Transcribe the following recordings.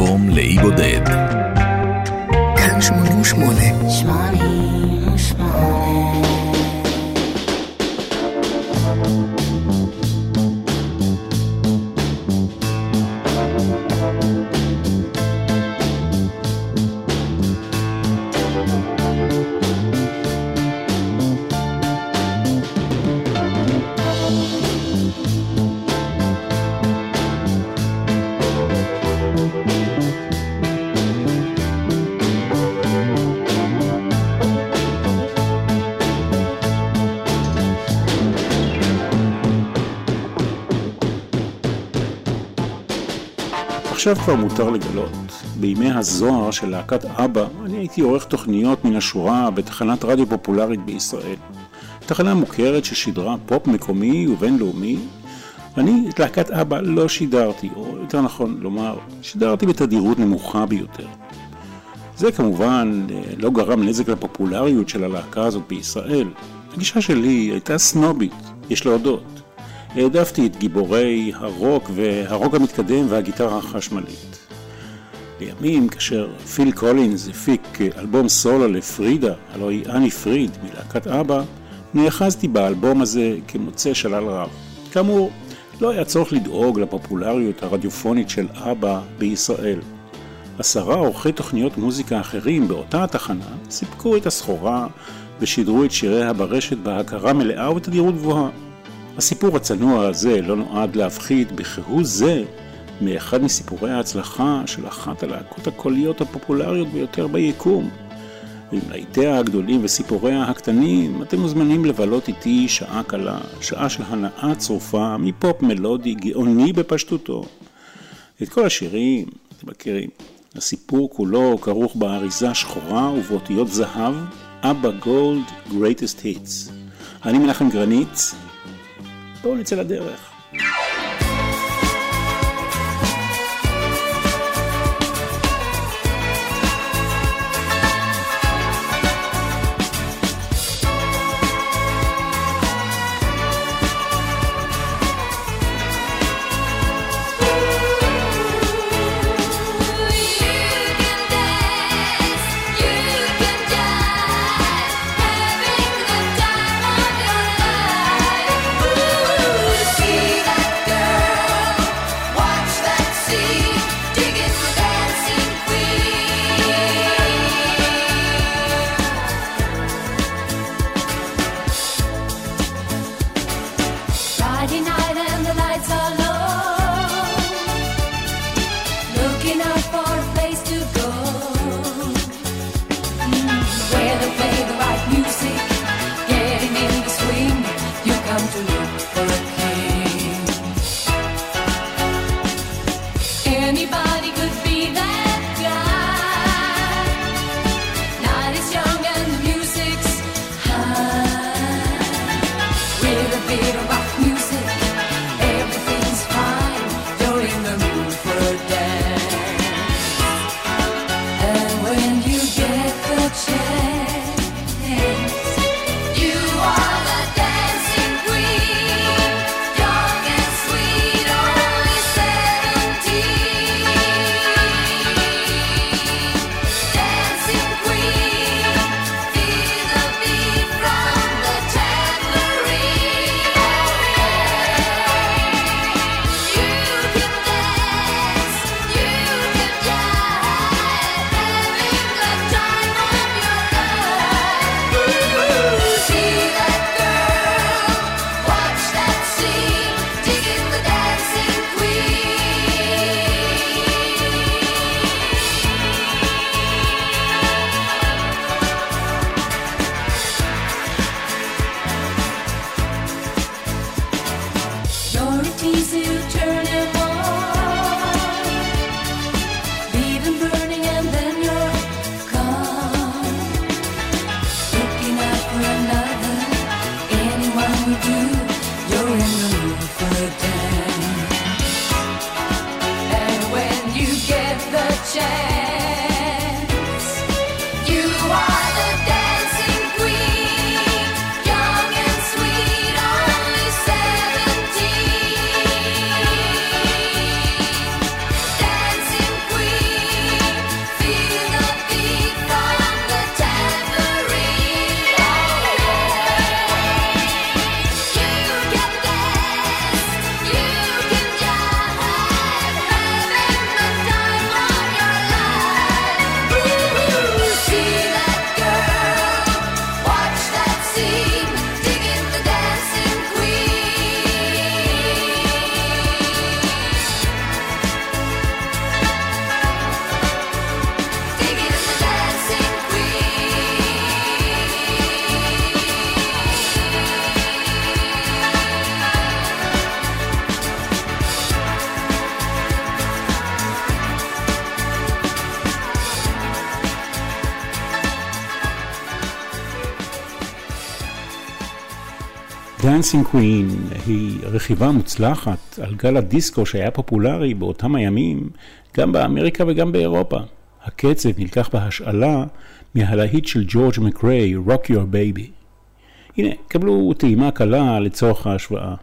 אלבום לאי בודד. כאן 88. 88 עכשיו כבר מותר לגלות. בימי הזוהר של להקת אבא, אני הייתי עורך תוכניות מן השורה בתחנת רדיו פופולרית בישראל. תחנה מוכרת ששידרה פופ מקומי ובינלאומי. אני את להקת אבא לא שידרתי, או יותר נכון לומר, שידרתי בתדירות נמוכה ביותר. זה כמובן אה, לא גרם נזק לפופולריות של הלהקה הזאת בישראל. הגישה שלי הייתה סנובית, יש להודות. העדפתי את גיבורי הרוק והרוק המתקדם והגיטרה החשמלית. לימים, כאשר פיל קולינס הפיק אלבום סולו לפרידה, הלוא היא אני פריד מלהקת אבא, נאחזתי באלבום הזה כמוצא שלל רב. כאמור, לא היה צורך לדאוג לפופולריות הרדיופונית של אבא בישראל. עשרה עורכי תוכניות מוזיקה אחרים באותה התחנה סיפקו את הסחורה ושידרו את שיריה ברשת בהכרה מלאה ובתדירות גבוהה. הסיפור הצנוע הזה לא נועד להפחית בכהוא זה מאחד מסיפורי ההצלחה של אחת הלהקות הקוליות הפופולריות ביותר ביקום. ועם להיטיה הגדולים וסיפוריה הקטנים, אתם מוזמנים לבלות איתי שעה קלה, שעה של הנאה צרופה מפופ מלודי גאוני בפשטותו. את כל השירים, אתם מכירים, הסיפור כולו כרוך באריזה שחורה ובאותיות זהב, אבא גולד, greatest hits. אני מנחם גרניץ, בואו נצא לדרך. Dancing Queen היא רכיבה מוצלחת על גל הדיסקו שהיה פופולרי באותם הימים גם באמריקה וגם באירופה. הקצב נלקח בהשאלה מהלהיט של ג'ורג' מקריי, Rock Your Baby. הנה, קבלו טעימה קלה לצורך ההשוואה.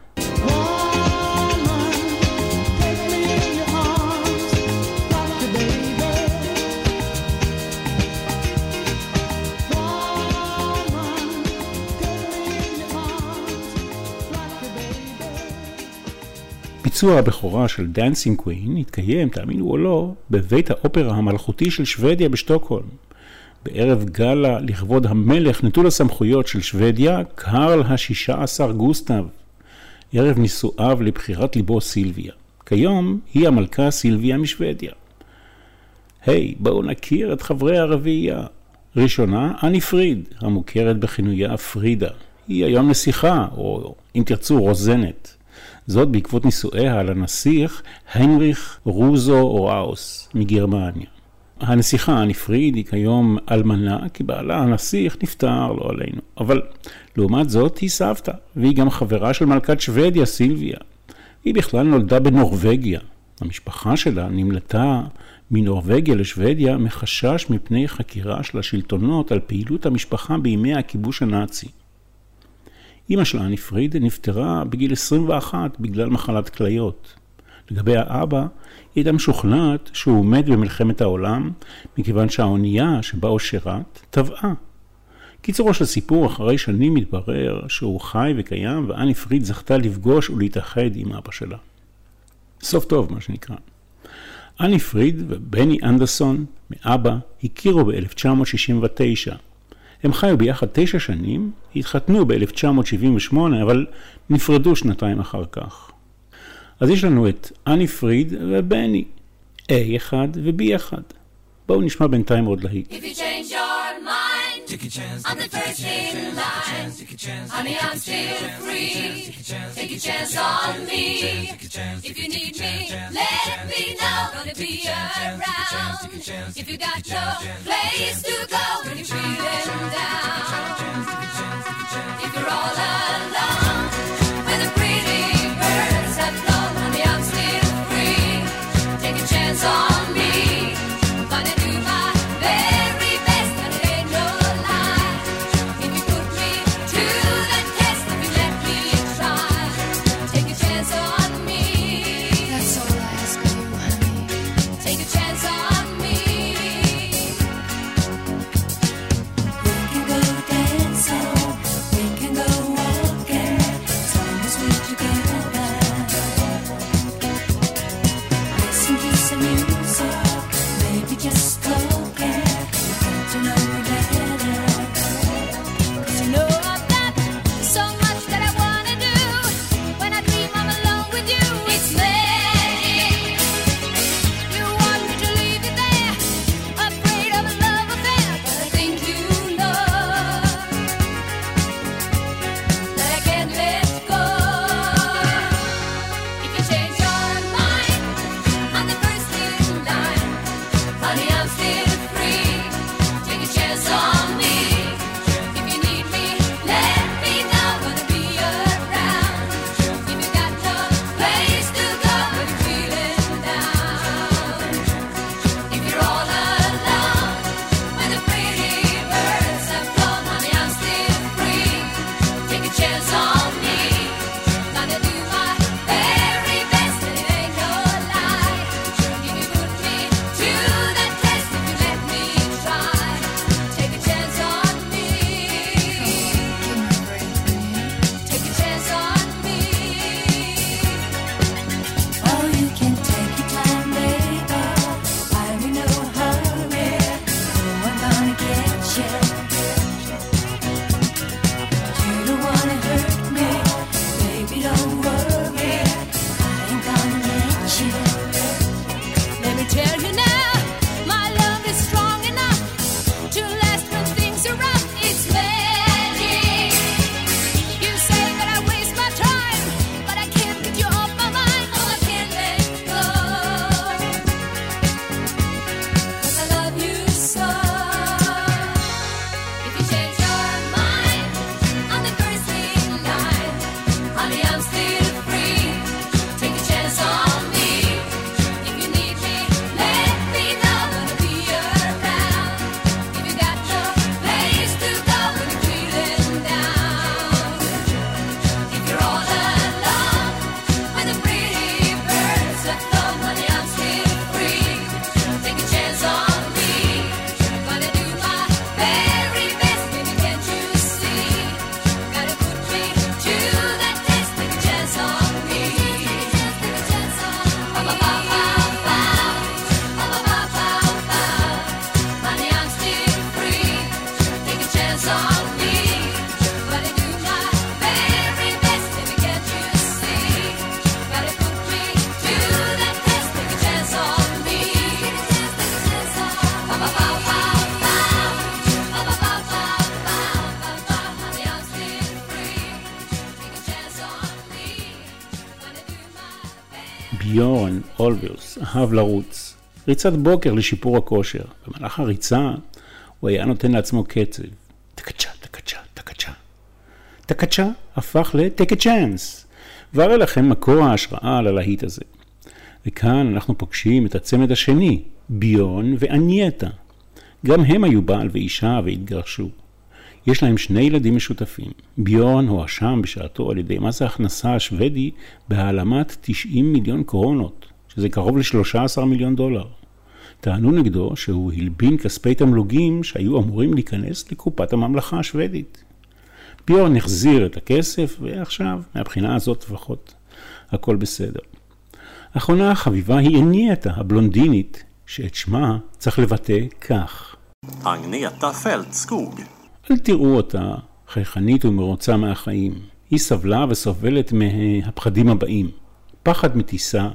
ביצוע הבכורה של Dancing Queen התקיים, תאמינו או לא, בבית האופרה המלכותי של שוודיה בשטוקהולם. בערב גאלה לכבוד המלך נטול הסמכויות של שוודיה, קארל השישה עשר גוסטב. ערב נישואיו לבחירת ליבו סילביה. כיום היא המלכה סילביה משוודיה. היי, hey, בואו נכיר את חברי הרביעייה. ראשונה, אניפריד, המוכרת בכינויה פרידה. היא היום נסיכה, או אם תרצו, רוזנת. זאת בעקבות נישואיה לנסיך היינריך רוזו ראוס מגרמניה. הנסיכה הנפריד היא כיום אלמנה, כי בעלה הנסיך נפטר, לא עלינו. אבל לעומת זאת היא סבתא, והיא גם חברה של מלכת שוודיה, סילביה. היא בכלל נולדה בנורבגיה. המשפחה שלה נמלטה מנורבגיה לשוודיה מחשש מפני חקירה של השלטונות על פעילות המשפחה בימי הכיבוש הנאצי. אמא שלה, אני פריד, נפטרה בגיל 21 בגלל מחלת כליות. לגבי האבא, היא הייתה משוכנעת שהוא מת במלחמת העולם, מכיוון שהאונייה שבה הוא שירת, טבעה. קיצורו של סיפור, אחרי שנים מתברר שהוא חי וקיים, ואני פריד זכתה לפגוש ולהתאחד עם אבא שלה. סוף טוב, מה שנקרא. אני פריד ובני אנדרסון, מאבא, הכירו ב-1969. הם חיו ביחד תשע שנים, התחתנו ב-1978, אבל נפרדו שנתיים אחר כך. אז יש לנו את אני פריד ובני, A1 ו-B1. בואו נשמע בינתיים עוד להיט. Take a chance, I'm the first in line. Honey, I'm still free. Take a chance on me. If you need me, let me know. Gonna be around. If you got no place to go when you're feeling down. If you're all alone, ביורן אולביוס אהב לרוץ. ריצת בוקר לשיפור הכושר. במהלך הריצה הוא היה נותן לעצמו קצב. טקצ'ה, טקצ'ה, טקצ'ה. טקצ'ה הפך ל-take a chance. והרי לכם מקור ההשראה ללהיט הזה. וכאן אנחנו פוגשים את הצמד השני, ביון ואנייטה. גם הם היו בעל ואישה והתגרשו. יש להם שני ילדים משותפים. ביורן הואשם בשעתו על ידי מס ההכנסה השוודי בהעלמת 90 מיליון קרונות, שזה קרוב ל-13 מיליון דולר. טענו נגדו שהוא הלבין כספי תמלוגים שהיו אמורים להיכנס לקופת הממלכה השוודית. ביורן החזיר את הכסף, ועכשיו, מהבחינה הזאת לפחות, הכל בסדר. האחרונה החביבה היא אנייתה, הבלונדינית, שאת שמה צריך לבטא כך. Agneta Fältskog. אל תראו אותה חייכנית ומרוצה מהחיים. היא סבלה וסובלת מהפחדים הבאים. פחד מטיסה,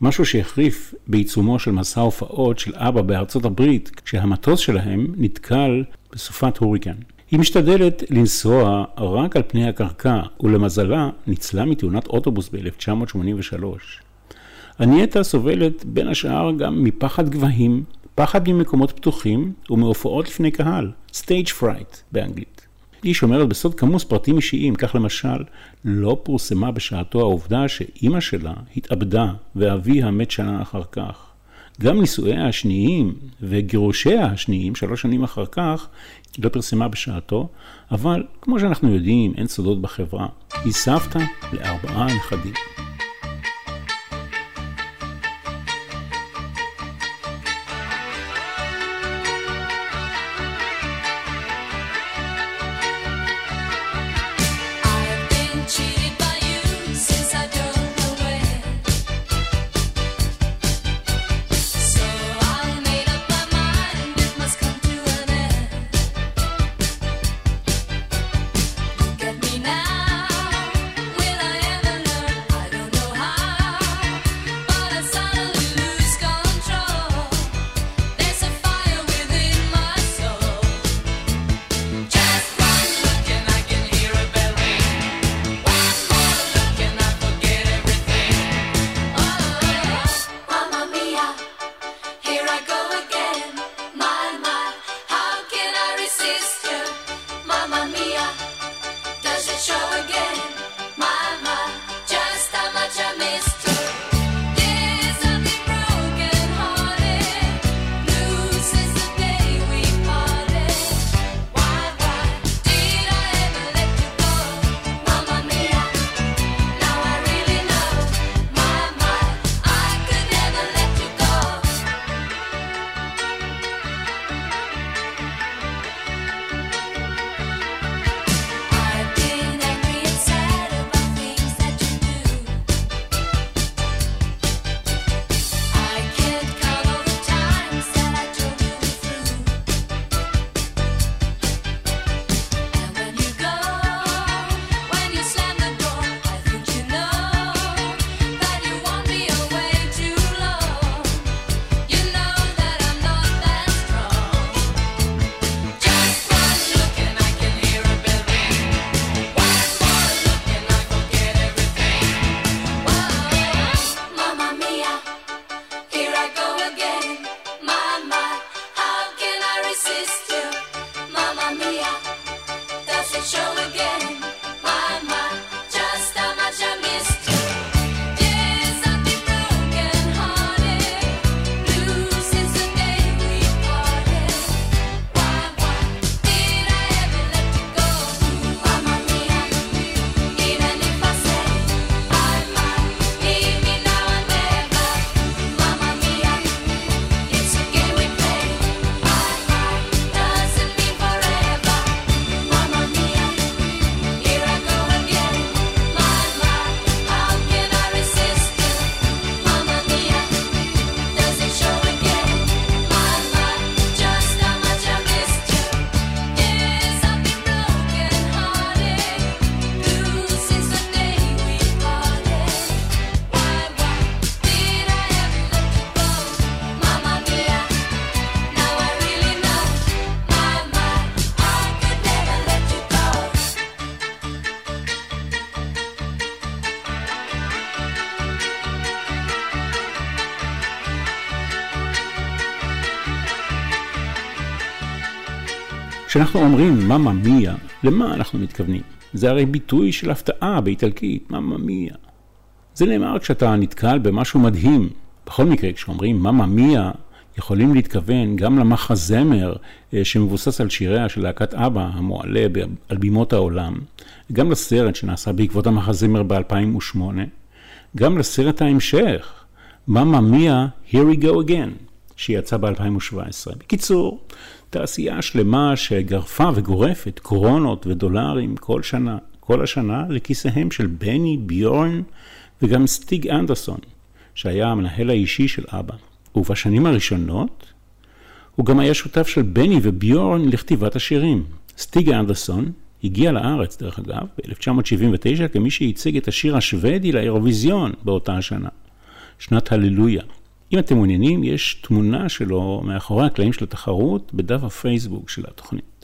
משהו שהחריף בעיצומו של מסע הופעות של אבא בארצות הברית, כשהמטוס שלהם נתקל בסופת הוריקן. היא משתדלת לנסוע רק על פני הקרקע, ולמזלה ניצלה מתאונת אוטובוס ב-1983. אנייטה סובלת בין השאר גם מפחד גבהים, פחד ממקומות פתוחים ומהופעות לפני קהל, stage fright באנגלית. היא שומרת בסוד כמוס פרטים אישיים, כך למשל, לא פורסמה בשעתו העובדה שאימא שלה התאבדה ואביה מת שנה אחר כך. גם נישואיה השניים וגירושיה השניים, שלוש שנים אחר כך, היא לא פרסמה בשעתו, אבל כמו שאנחנו יודעים, אין סודות בחברה. היא סבתא לארבעה נכדים. כשאנחנו אומרים ממא מיה, למה אנחנו מתכוונים? זה הרי ביטוי של הפתעה באיטלקית, ממא מיה. זה נאמר כשאתה נתקל במשהו מדהים. בכל מקרה, כשאומרים ממא מיה, יכולים להתכוון גם למחזמר אה, שמבוסס על שיריה של להקת אבא המועלה על בימות העולם, גם לסרט שנעשה בעקבות המחזמר ב-2008, גם לסרט ההמשך, ממא מיה, Here we go again, שיצא ב-2017. בקיצור, תעשייה שלמה שגרפה וגורפת קרונות ודולרים כל שנה, כל השנה לכיסיהם של בני, ביורן וגם סטיג אנדרסון, שהיה המנהל האישי של אבא. ובשנים הראשונות הוא גם היה שותף של בני וביורן לכתיבת השירים. סטיג אנדרסון הגיע לארץ, דרך אגב, ב-1979 כמי שייצג את השיר השוודי לאירוויזיון באותה השנה, שנת הללויה. אם אתם מעוניינים, יש תמונה שלו מאחורי הקלעים של התחרות בדף הפייסבוק של התוכנית.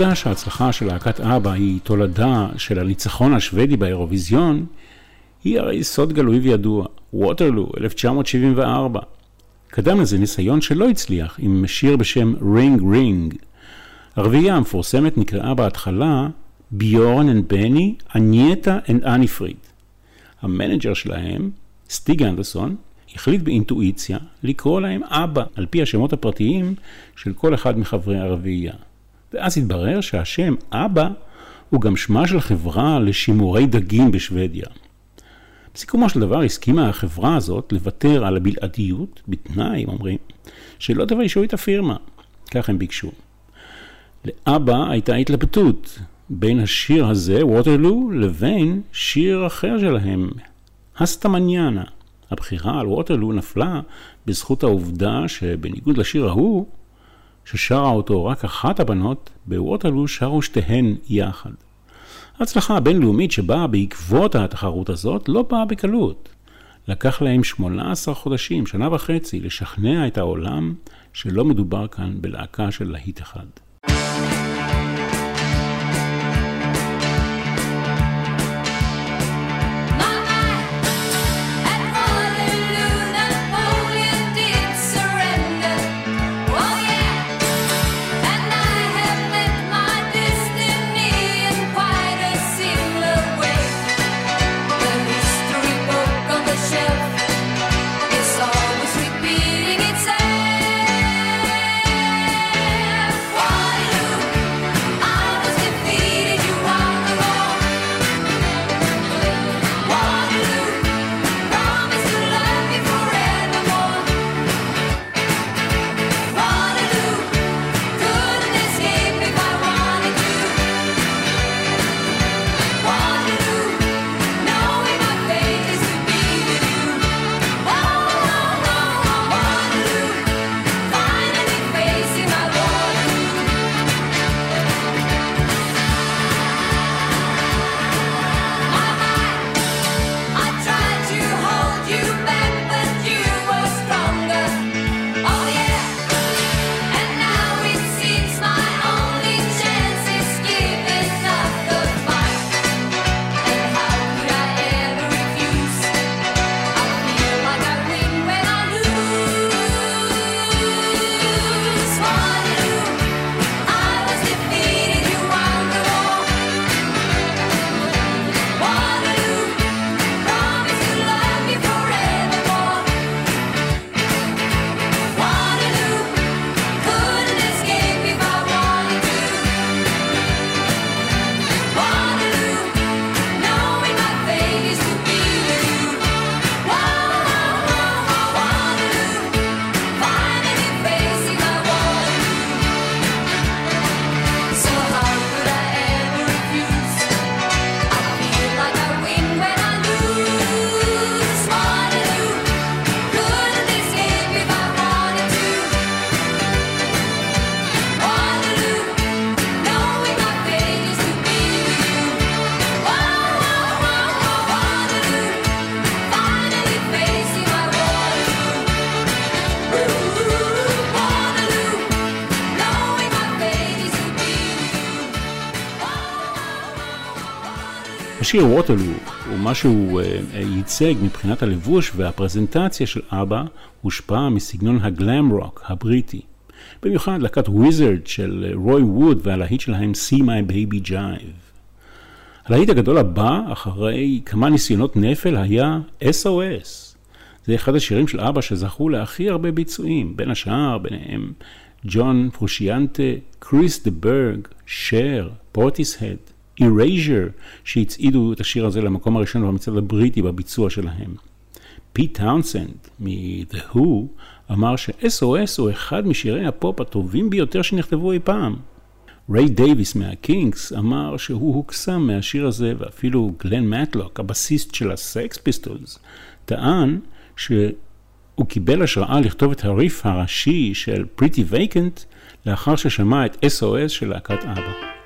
העובדה שההצלחה של להקת אבא היא תולדה של הניצחון השוודי באירוויזיון, היא הרי סוד גלוי וידוע, Waterloo, 1974. קדם לזה ניסיון שלא הצליח עם שיר בשם Ring Ring. הרביעייה המפורסמת נקראה בהתחלה Björn and Benny, Agnetha and Anni-Frid. המנג'ר שלהם, סטיג אנדרסון, החליט באינטואיציה לקרוא להם אבא, על פי השמות הפרטיים של כל אחד מחברי הרביעייה. ואז התברר שהשם אבא הוא גם שמה של חברה לשימורי דגים בשוודיה. בסיכומו של דבר הסכימה החברה הזאת לוותר על הבלעדיות, בתנאי, הם אומרים, שלא תביישו את הפירמה. כך הם ביקשו. לאבא הייתה התלבטות בין השיר הזה, ווטרלו, לבין שיר אחר שלהם, הסטמניאנה. הבחירה על ווטרלו נפלה בזכות העובדה שבניגוד לשיר ההוא, ששרה אותו רק אחת הבנות, בווטרלו שרו שתיהן יחד. ההצלחה הבינלאומית שבאה בעקבות התחרות הזאת לא באה בקלות. לקח להם 18 חודשים, שנה וחצי, לשכנע את העולם שלא מדובר כאן בלהקה של להיט אחד. השיר ווטרלו הוא מה שהוא אה, אה, ייצג מבחינת הלבוש והפרזנטציה של אבא, הושפע מסגנון הגלאם רוק הבריטי. במיוחד להקת וויזרד של אה, רוי ווד והלהיט שלהם See My Baby Jive. הלהיט הגדול הבא, אחרי כמה ניסיונות נפל, היה SOS. זה אחד השירים של אבא שזכו להכי הרבה ביצועים, בין השאר, ביניהם ג'ון פרושיאנטה, קריס דה ברג, שר, פורטיסהד, אירייז'ר, שהצעידו את השיר הזה למקום הראשון במצעד הבריטי בביצוע שלהם. פיט טאונסנד מ-The Who אמר ש-SOS הוא אחד משירי הפופ הטובים ביותר שנכתבו אי פעם. ריי דייוויס מהקינגס אמר שהוא הוקסם מהשיר הזה, ואפילו גלן מטלוק, הבסיסט של הסקס פיסטולס, טען שהוא קיבל השראה לכתוב את הריף הראשי של Pretty Vacant לאחר ששמע את SOS של להקת אבא.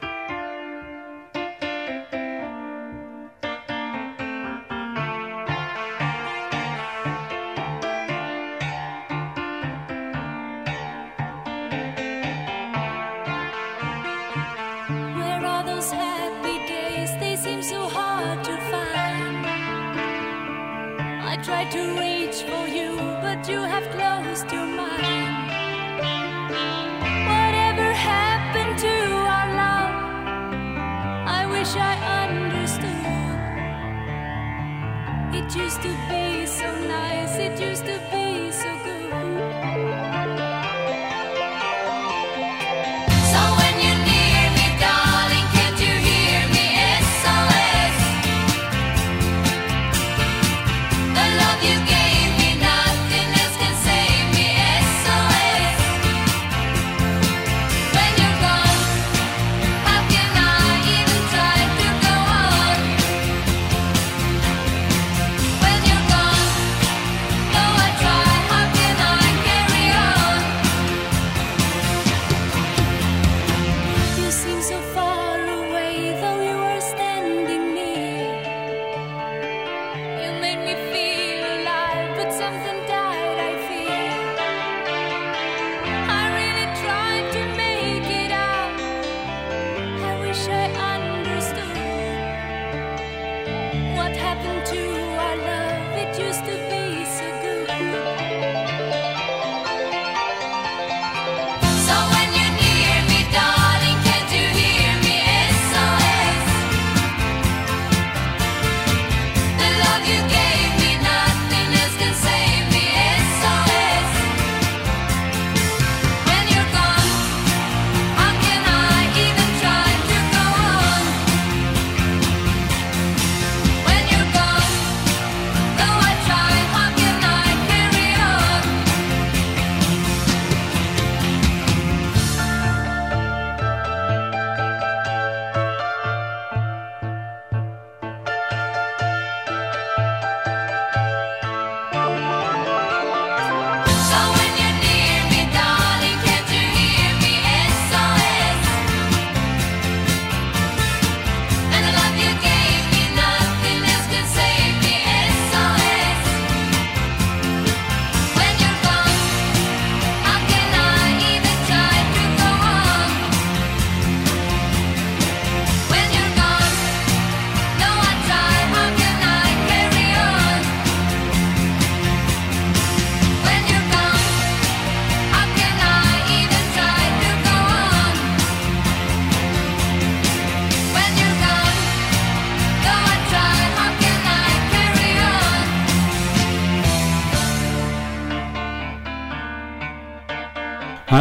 Tried to reach for you, but you have closed your mind. Whatever happened to our love? I wish I understood. It used to be so nice, it used to be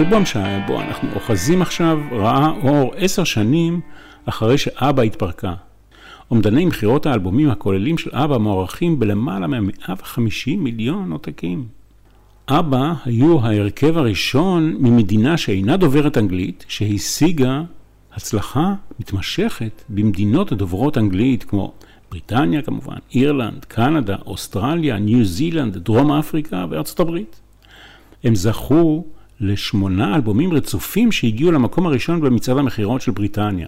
האלבום שבו אנחנו אוחזים עכשיו ראה אור עשר שנים אחרי שאבא התפרקה. אומדני מכירות האלבומים הכוללים של אבא מוערכים בלמעלה מ-150 מיליון עותקים. אבא היו ההרכב הראשון ממדינה שאינה דוברת אנגלית שהשיגה הצלחה מתמשכת במדינות הדוברות אנגלית כמו בריטניה כמובן, אירלנד, קנדה, אוסטרליה, ניו זילנד, דרום אפריקה וארצות הברית. הם זכו לשמונה אלבומים רצופים שהגיעו למקום הראשון במצעד המכירות של בריטניה.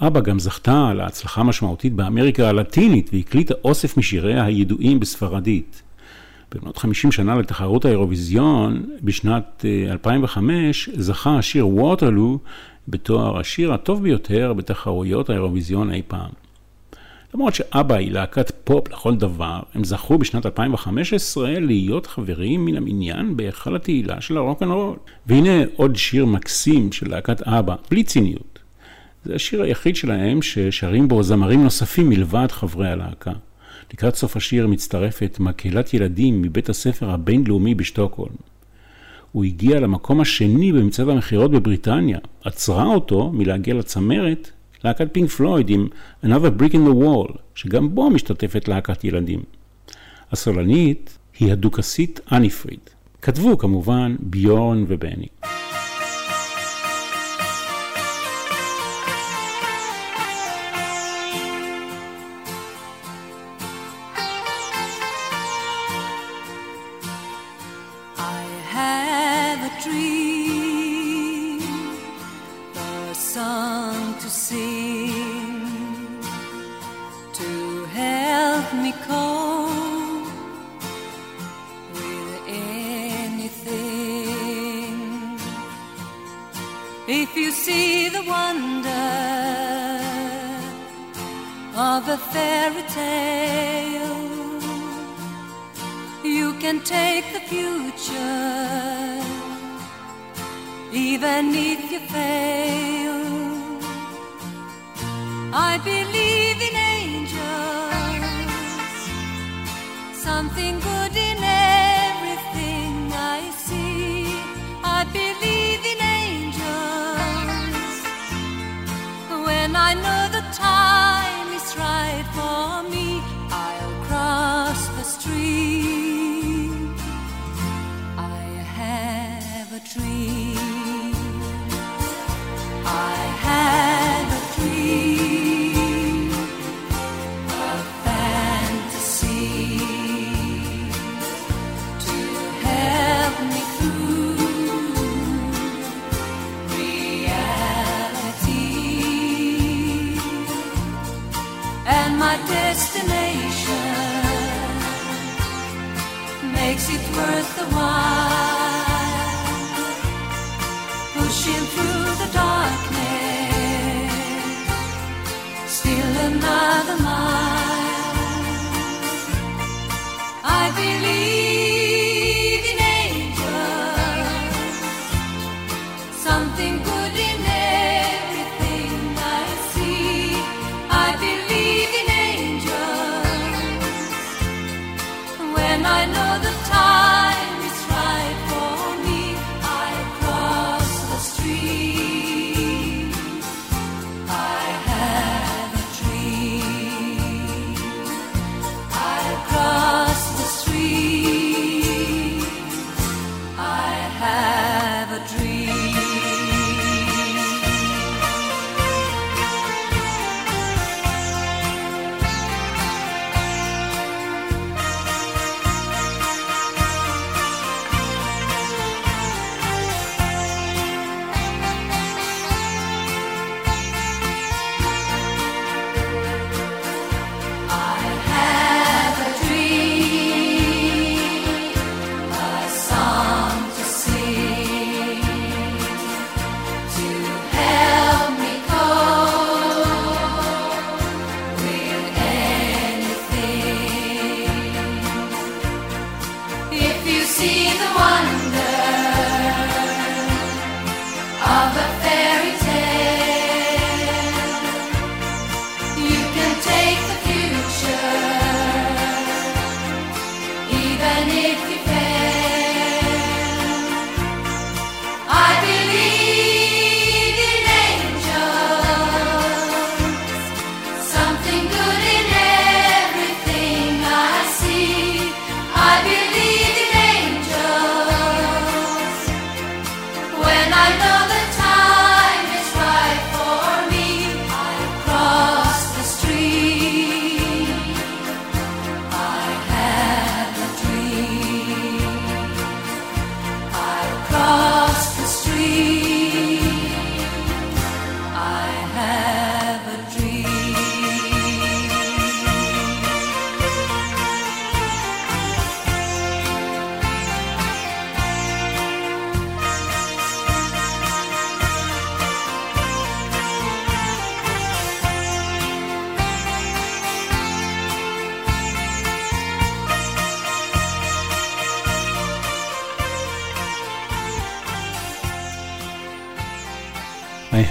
אבא גם זכתה להצלחה משמעותית באמריקה הלטינית והקליטה אוסף משיריה הידועים בספרדית. במאות 50 שנה לתחרות האירוויזיון, בשנת אה, 2005 זכה השיר ווטרלו בתואר השיר הטוב ביותר בתחרויות האירוויזיון אי פעם. למרות שאבא היא להקת פופ לכל דבר, הם זכו בשנת 2015 להיות חברים מן המניין בהיכל התהילה של הרוקנרול. והנה עוד שיר מקסים של להקת אבא, בלי ציניות. זה השיר היחיד שלהם ששרים בו זמרים נוספים מלבד חברי הלהקה. לקראת סוף השיר מצטרפת מקהלת ילדים מבית הספר הבינלאומי בשטוקהולם. הוא הגיע למקום השני במצעד המכירות בבריטניה, עצרה אותו מלהגיע לצמרת להקת פינק פלויד עם Another Brick in the Wall, שגם בו משתתפת להקת ילדים. הסולנית היא הדוכסית אני פריד. כתבו כמובן ביורן ובני. and I know that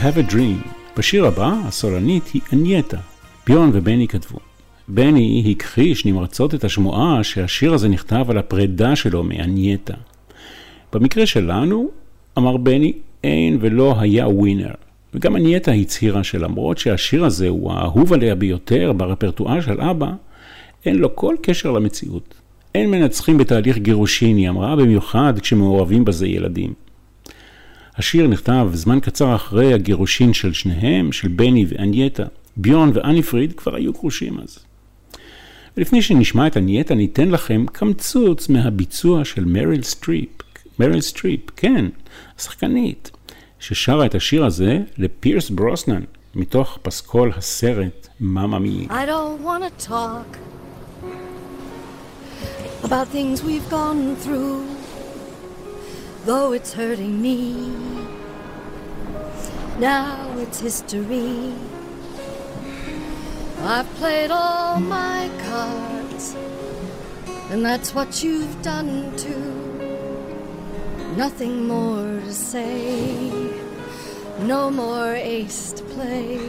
have a dream. בשיר הבא, הסולנית היא אנייטה. ביון ובני כתבו. בני הכחיש נמרצות את השמועה שהשיר הזה נכתב על הפרידה שלו מאנייטה. במקרה שלנו, אמר בני, אין ולא היה ווינר. וגם אנייטה הצהירה שלמרות שהשיר הזה הוא האהוב עליה ביותר ברפרטואר של אבא, אין לו כל קשר למציאות. אין מנצחים בתהליך גירושין, היא אמרה, במיוחד כשמעורבים בזה ילדים. השיר נכתב זמן קצר אחרי הגירושין של שניהם, של בני ואנייטה. ביון ואניפריד כבר היו גרושים אז. ולפני שנשמע את אנייטה, ניתן לכם קמצוץ מהביצוע של מריל סטריפ. מריל סטריפ, כן, השחקנית, ששרה את השיר הזה לפירס ברוסנן, מתוך פסקול הסרט Mamma Mia. I don't want to talk about things we've gone through, though it's hurting me. Now it's history. I've played all my cards, And that's what you've done too. Nothing more to say. No more ace to play.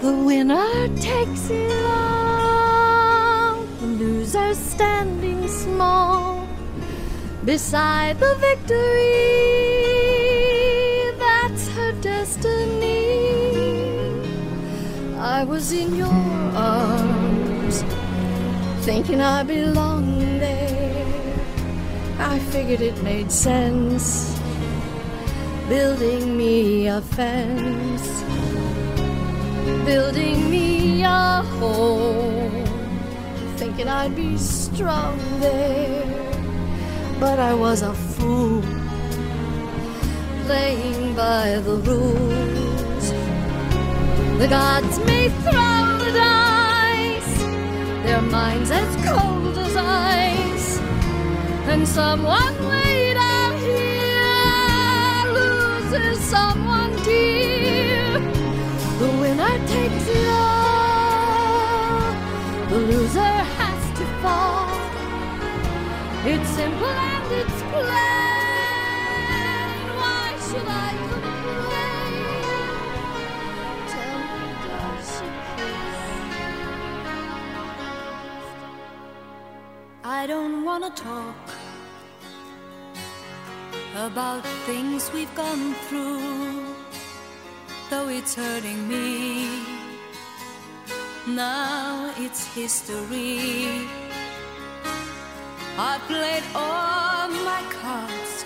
The winner takes it all. The loser standing small beside the victory. That's her destiny. I was in your arms, thinking I belonged there. I figured it made sense, building me a fence, building me a home, thinking I'd be strong there. But I was a fool, playing by the rules. The gods may throw the dice, their minds as cold as ice. And someone way down here loses someone dear. The winner takes it all, the loser. It's simple and it's plain. Why should I complain? Tell me, does she kiss? I don't wanna talk about things we've gone through, though it's hurting me. Now it's history. I played all my cards,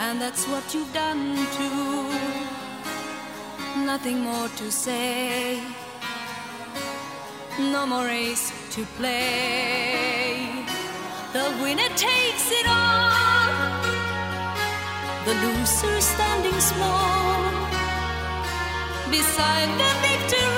and that's what you've done too. Nothing more to say, no more race to play. The winner takes it all, the loser standing small beside the victory.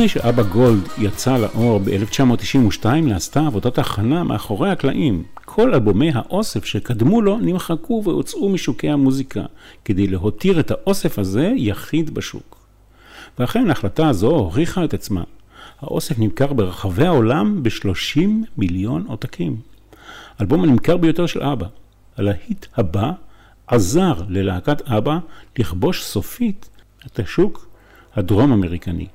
לפני שאבא גולד יצא לאור ב-1992 נעשתה עבודת הכנה מאחורי הקלעים. כל אלבומי האוסף שקדמו לו נמחקו והוצאו משוקי המוזיקה, כדי להותיר את האוסף הזה יחיד בשוק. ואכן ההחלטה הזו הוכיחה את עצמה. האוסף נמכר ברחבי העולם ב-30 מיליון עותקים. האלבום הנמכר ביותר של אבא. הלהיט הבא עזר ללהקת אבא לכבוש סופית את השוק הדרום אמריקני.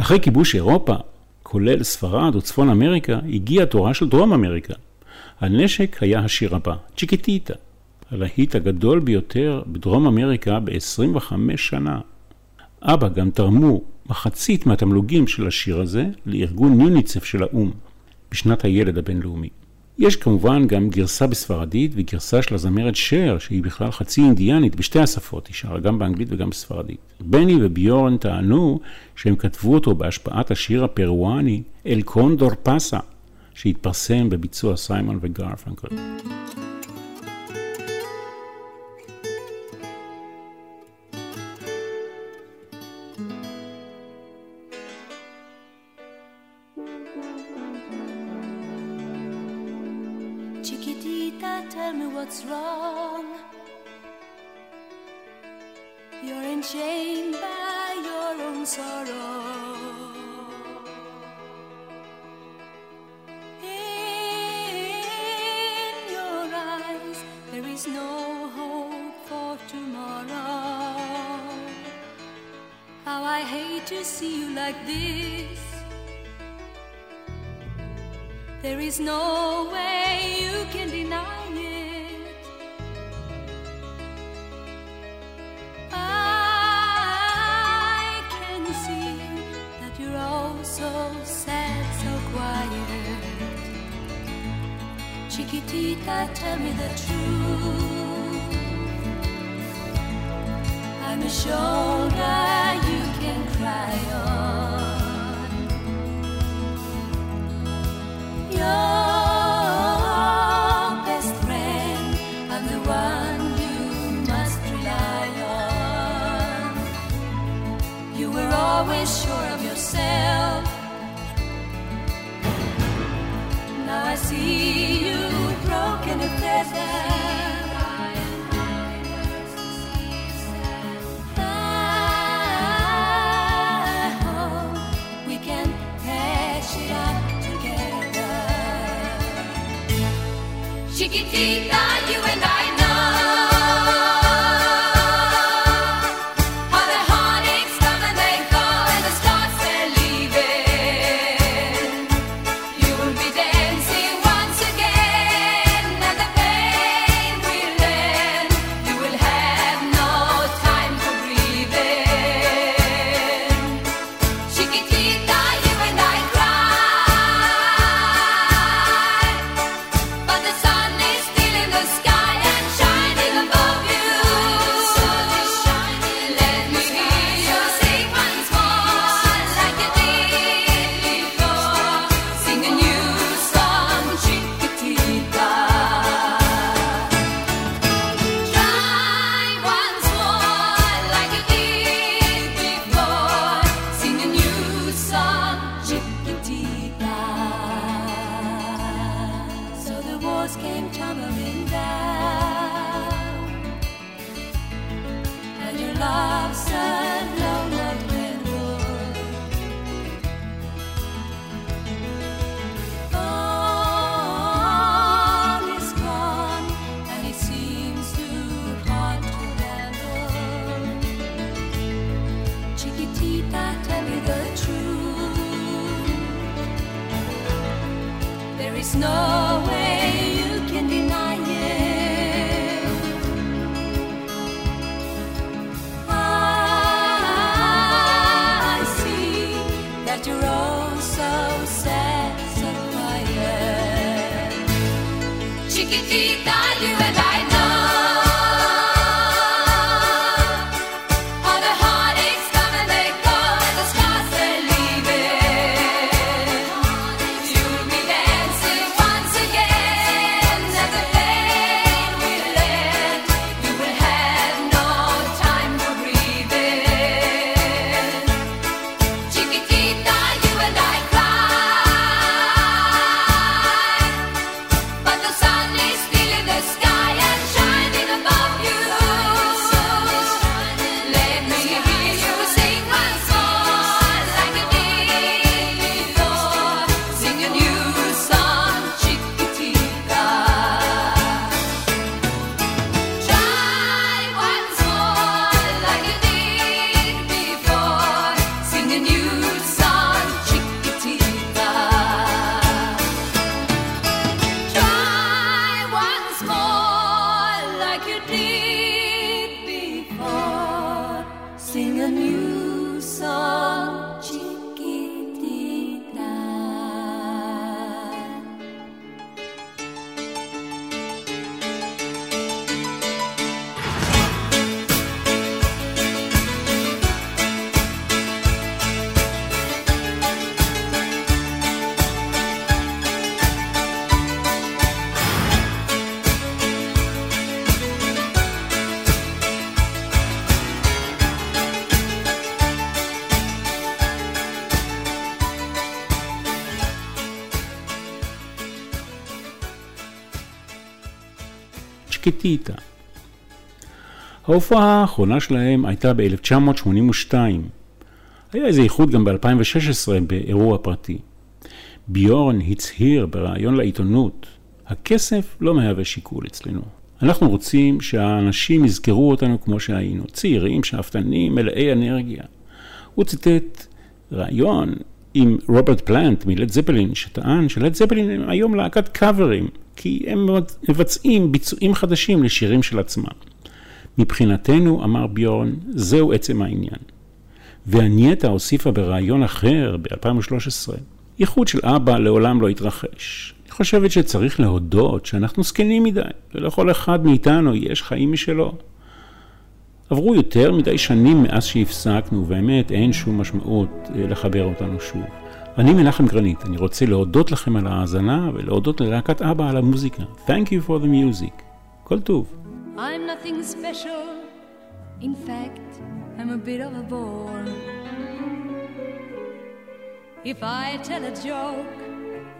אחרי כיבוש אירופה, כולל ספרד וצפון אמריקה, הגיעה תורה של דרום אמריקה. הנשק היה השיר הבא, צ'יקיטיטה, הלהיט הגדול ביותר בדרום אמריקה ב-25 שנה. אבא גם תרמו מחצית מהתמלוגים של השיר הזה לארגון יוניצף של האו"ם בשנת הילד הבינלאומי. יש כמובן גם גרסה בספרדית וגרסה של הזמרת שר, שהיא בכלל חצי אינדיאנית בשתי השפות, היא שרה גם באנגלית וגם בספרדית. בני וביורן טענו שהם כתבו אותו בהשפעת השיר הפרואני אל קונדור פסה, שהתפרסם בביצוע סיימון וגרפנקל. Always sure of yourself. Now I see you broken and together. Chiquitita, you and I snow. צ'קטיטה. ההופעה האחרונה שלהם הייתה ב-1982. היה איזה איחוד גם ב-2016 באירוע פרטי. ביורן הצהיר בריאיון לעיתונות, הכסף לא מהווה שיקול אצלנו. אנחנו רוצים שהאנשים יזכרו אותנו כמו שהיינו, צעירים, שאפתנים, מלאי אנרגיה. הוא ציטט ראיון עם רוברט פלנט מלד זפלין, שטען שלד זפלין הם היום להקת קאברים, כי הם מבצעים ביצועים חדשים לשירים של עצמם. מבחינתנו, אמר ביורן, זהו עצם העניין. והנייטה הוסיפה בריאיון אחר, ב-2013, איחוד של אבא לעולם לא יתרחש. אני חושבת שצריך להודות שאנחנו זקנים מדי, ולכל אחד מאיתנו יש חיים משלו. עברו יותר מדי שנים מאז שהפסקנו, ובאמת אין שום משמעות אה, לחבר אותנו שוב. אני מנחם גרנית, אני רוצה להודות לכם על ההאזנה ולהודות ללהקת אבא על המוזיקה. Thank you for the music. כל טוב. I'm nothing special. In fact, I'm a bit of a bore. If I tell a joke,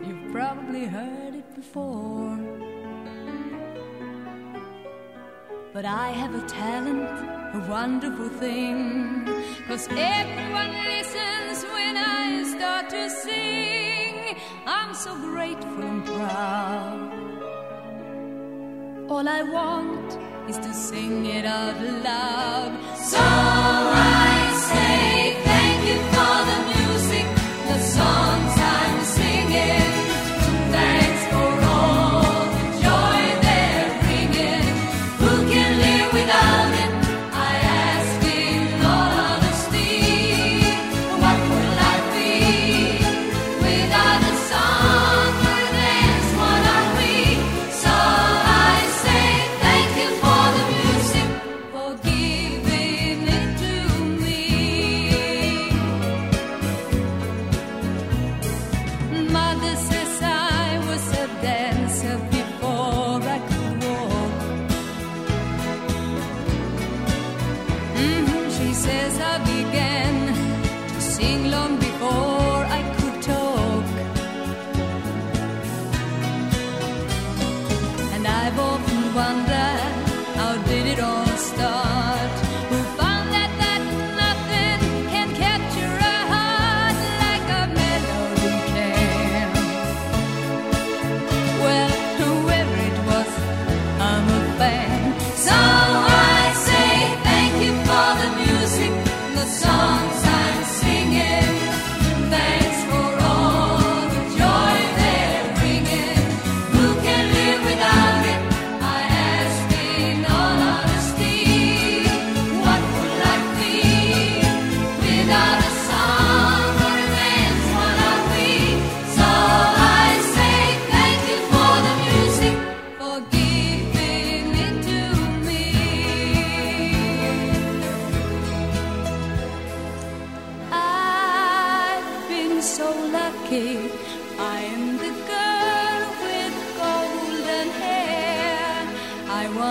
you've probably heard it before. But I have a talent, a wonderful thing. Cause everyone listens when I start to sing. I'm so grateful and proud. All I want is to sing it out loud. So I say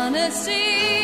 honesty.